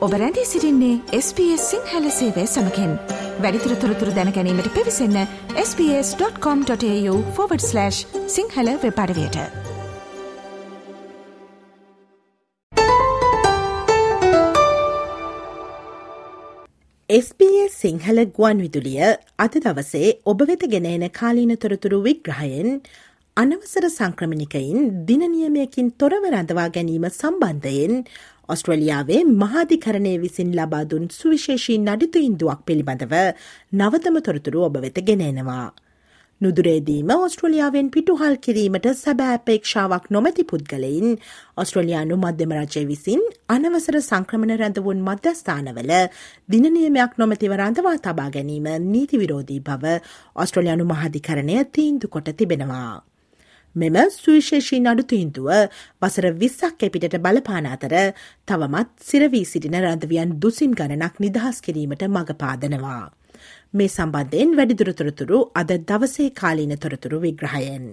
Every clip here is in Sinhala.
ඔබ රැඳී සිරින්නේ SBS සිංහල සේවය සමකෙන්. වැඩිතුර තොරතුර දැනැනීමට පිවිසන්න ps.com.ta/ සිංහල වෙපඩවයට SBS සිංහල ගුවන් විදුලිය අද දවසේ ඔබ වෙත ගෙනන කාලීන තොරතුරු විග්‍රහයෙන් අනවසර සංක්‍රමණිකයින් දිනනියමයකින් තොරව රඳවා ගැනීම සම්බන්ධයෙන් ඔස්ට්‍රලියාවේ මහාධිකරණය විසින් ලබාදුන් සුවිශේෂී නඩිතු ඉන්දුවක් පිළිබඳව නවතම තොරතුරු ඔබ වෙත ගෙනෙනවා. නුදුරේදීම ඔස්ට්‍රලියාවෙන් පිටුහල් කිරීමට සැබෑපේක්ෂාවක් නොමැති පුද්ගලයින් ඔස්ට්‍රලයානු මධ්‍යම රජය විසින් අනවසර සංක්‍රමණ රැඳවුන් මධ්‍යස්ථානවල දිනනියමයක් නොමැතිව රඳවා තබා ගැනීම නීතිවිරෝධී බව ඔස්ට්‍රලයානු මහාධිකරණය තීන්දු කොට තිබෙනවා. මෙම සුවිශේෂී නඩු තීන්තුව වසර විස්සක් එපිටට බලපාන අතර තවමත් සිරවී සිටින රඳවියන් දුසින් ගණනක් නිදහස් කිරීමට මඟ පාදනවා. මේ සම්බන්ධයෙන් වැඩිදුරතොරතුරු අද දවසේ කාලීන තොරතුරු විග්‍රහයෙන්.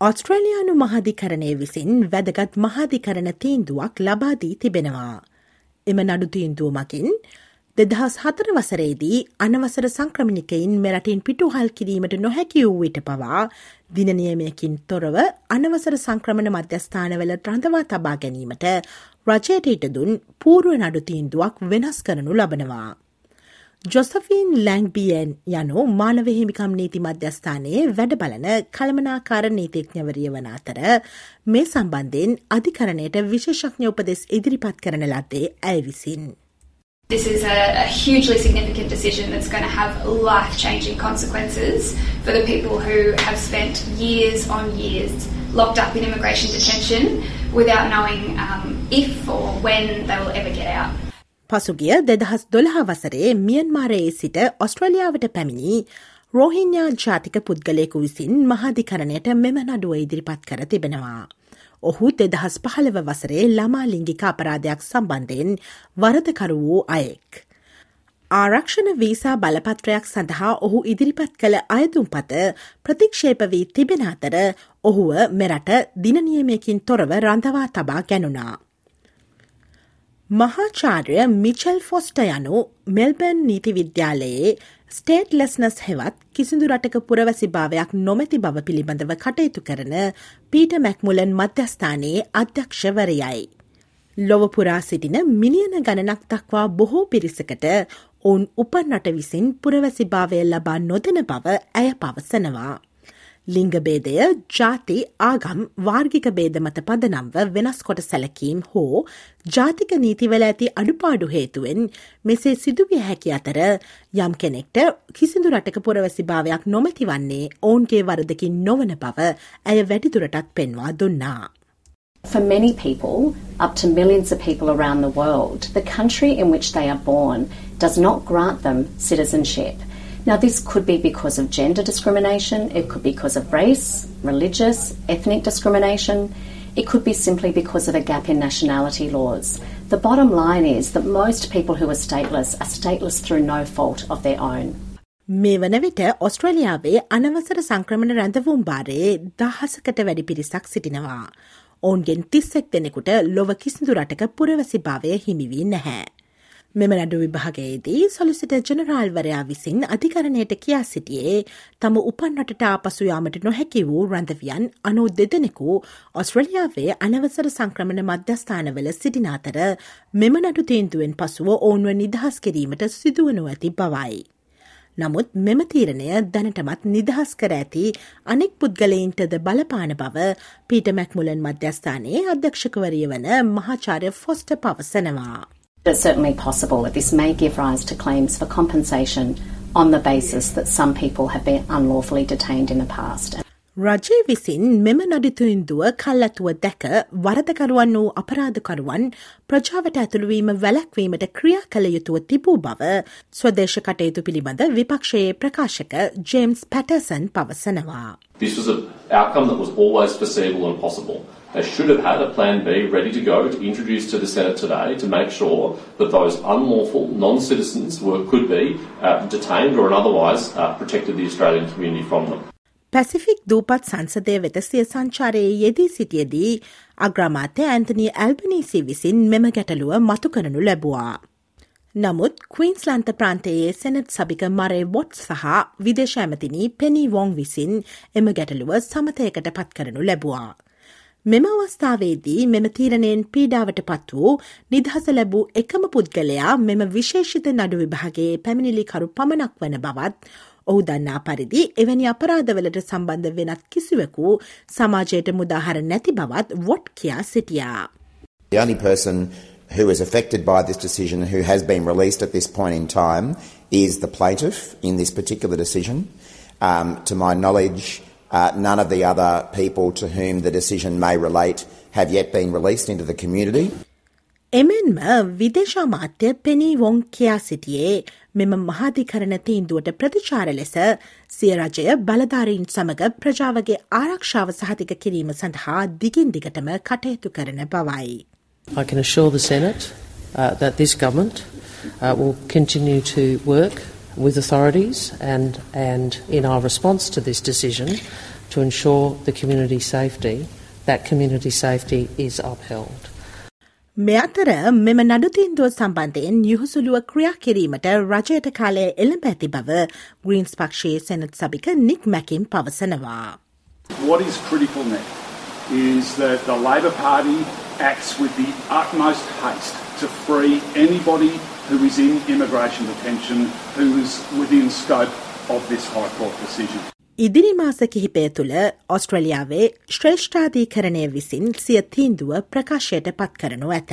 ඔස්ට්‍රේලයානු මහාධිකරණය විසින් වැදගත් මහාධිකරණ තීන්දුවක් ලබාදී තිබෙනවා. එම නඩු තීන්දුව මකින් දෙදහස් හතර වසරේදී අනවසර සංක්‍රමණිකයින් මෙරටින් පිටුහල් කිරීමට නොහැකි වූ විට පවා දිනනියමයකින් තොරව අනවසර සංක්‍රමණ මධ්‍යස්ථානවල රඳවා තබා ගැනීමට රජයට ඉට දුන් පූරුව නඩු තීන්දුවක් වෙනස් කරනු ලබනවා. ජොසෆීන් ලැංබියන් යනු මානවහිමිකම් නීති මධ්‍යස්ථානයේ වැඩ බලන කළමනාකාර නීතිඥවරිය වන අතර මේ සම්බන්ධයෙන් අධිකරණයට විශේෂඥ උපදෙස් ඉදිරිපත් කරන ලද්දේ ඇය විසින්. This is a, a, hugely significant decision that's going to have life changing consequences for the people who have spent years on years locked up in immigration detention without knowing um, if or when they will ever get out. පසුගිය දෙදහස් දොළහා වසරේ මියන්මාරයේ සිට ඔස්ට්‍රලියාවට පැමිණි රෝහින්යා ජාතික පුද්ගලයකු විසින් මහාධිකරණයට මෙම නඩුව ඉදිරිපත් කර තිබෙනවා. ඔහු දෙදහස් පහළව වසරේ ළමා ලිංගික අපරාධයක් සම්බන්ධයෙන් වරදකරු වූ අයෙක්. ආරක්ෂණ වීසා බලපත්‍රයක් සඳහා ඔහු ඉදිරිපත් කළ අයදුම්පත ප්‍රතික්ෂේප වී තිබෙන අතර ඔහුව මෙරට දිනනියමයකින් තොරව රඳවා තබා ගැනුණා. මහාචාර්ය මිචල් ෆොස්ට යනු මෙල්බර්න් නීති විද්‍යාලයේ ස්ටේට් ලෙස්නස් හෙවත් කිසිදු රටක පුරවැසි භාවයක් නොමැති බව පිළිබඳව කටයුතු කරන පීට මැක්මුලන් මධ්‍යස්ථානයේ අධ්‍යක්ෂවරයයි. ලොවපුරා සිටින මිලියන ගණනක් දක්වා බොහෝ පිරිසකට ඔවුන් උපන් රට විසින් පුරවැසි භාවය ලබා නොදෙන බව ඇය පවසනවා. ලිංගබේදය ජාති ආගම් වාර්ගික බේද මත පදනම්ව වෙනස් කොට සැලකීම් හෝ ජාතික නීතිවල ඇති අඩුපාඩු හේතුවෙන් මෙසේ සිදුවිය හැකි අතර යම් කෙනෙක්ට කිසිදු රටක පුරවැසි භාවයක් නොමැති වන්නේ ඔවුන්ගේ වරදකින් නොවන බව ඇය වැඩිදුරටත් පෙන්වා දුන්නා. For many people, up to millions of people around the world, the country in which they are born does not grant them citizenship. Now, this could be because of gender discrimination, it could be because of race, religious, ethnic discrimination, it could be simply because of a gap in nationality laws. The bottom line is that most people who are stateless are stateless through no fault of their own. මේ වන විට ඔස්ට්‍රලියාවේ අනවසර සංක්‍රමණ රැඳවුම් බාරයේ දහසකට වැඩි පිරිසක් සිටිනවා. ඔවුන්ගෙන් තිස්සෙක් දෙනෙකුට ලොව කිසිදු රටක පුරවැසි භාවය හිමිවී නැහැ. මෙම නඩු විභාගයේදී සොලිසිට ජනරාල්වරයා විසින් අධිකරණයට කියා සිටියේ තම උපන්නටට ආපසු යාමට නොහැකි වූ රැඳවියන් අනු දෙදෙනෙකු ඔස්ට්‍රලියාවේ අනවසර සංක්‍රමණ මධ්‍යස්ථානවල සිටින අතර මෙම නඩු තීන්දුවෙන් පසුව ඔවුන්ව නිදහස් කිරීමට සිදුවනු ඇති බවයි. නමුත් මෙම තීරණය දැනටමත් නිදහස් කර ඇති අනෙක් පුද්ගලයින්ටද බලපාන බව පීට මැක්මුලන් මධ්‍යස්ථානයේ අධ්‍යක්ෂකවරිය වන මහාචාරය ෆොස්ට පවසනවා. It's certainly possible that this may give rise to claims for compensation on the basis that some people have been unlawfully detained in the past. රජය විසින් මෙම නඩිතුයින්දුව කල්ලතුව දැක වරදකරුවන් වූ අපරාධකරුවන් ප්‍රජාවට ඇතුළුවීම වැලැක්වීමට ක්‍රියා කළ යුතුව තිබූ බව ස්වදේශ කටයුතු පිළිබඳ විපක්ෂයේ ප්‍රකාශක ජේම්ස් පැටසන් පවසනවා. This was an outcome that was always foreseeable and possible. They should have had a plan B ready to go to introduce to the Senate today to make sure that those unlawful non-citizens were, could be uh, detained or otherwise uh, protected the Australian community from them. Pacific දූපත් සංසදය වෙත සිය සංචාරයේ යෙදී සිටියදී අග්‍රමාත්‍ය ඇන්තනී ඇල්බනීසි විසින් මෙම ගැටලුව මතු කරනු ලැබවා. නමුත් කවීන්ස්ලන්ත ප්‍රාන්තයේ සෙනට් සභික මරේ වොට් සහ විදේශ ඇමතිනී පෙනී වොං විසින් එම ගැටලුව සමතයකට පත් කරනු ලැබවා. මෙම අවස්ථාවේදී මෙම තීරණයෙන් පීඩාවට පත් වූ නිදහස ලැබූ එකම පුද්ගලයා මෙම විශේෂිත නඩු විභාගේ පැමිණිලිකරු පමණක් වන බවත් ඔහු දන්නා පරිදි එවැනි අපරාධවලට සම්බන්ධ වෙනත් කිසිවකු සමාජයට මුදාහර නැති බවත් වොට් කියා සිටියා. The only person who is affected by this decision, who has been released at this point in time, is the plaintiff in this particular decision. Um, to my knowledge, uh, none of the other people to whom the decision may relate have yet been released into the community. එමෙන්ම විදේශ මාත්‍ය පෙනී වොන් කියා සිටියේ මෙම මහාධිකරණ තීන්දුවට ප්‍රතිචාර ලෙස සිය රජය බලධාරීන් සමඟ ප්‍රජාවගේ ආරක්ෂාව සහතික කිරීම සඳහා දිගින් දිගටම කටයුතු කරන බවයි. I can assure the Senate uh, that this government uh, will continue to work with authorities and, and in our response to this decision to ensure the community safety, that community safety is upheld. මෙ අතර මෙම නඩුතීන්දුව සම්බන්ධයෙන් යුහුසුළුව ක්‍රියා කිරීමට රජයට කාලය එළඹ ඇති බව ග්‍රීන්ස් පක්ෂයේ සැනත් සභික නික් මැකින් පවසනවා. What is critical now is that the Labor Party acts with the utmost haste to free anybody who is in immigration detention who is within scope of this High Court decision. ඉදිරි මාස කිහිපය තුළ ඔස්ට්‍රලියාවේ ශ්‍රේෂ්ඨාධීකරණය විසින් සිය තීන්දුව ප්‍රකාශයට පත් කරනු ඇත.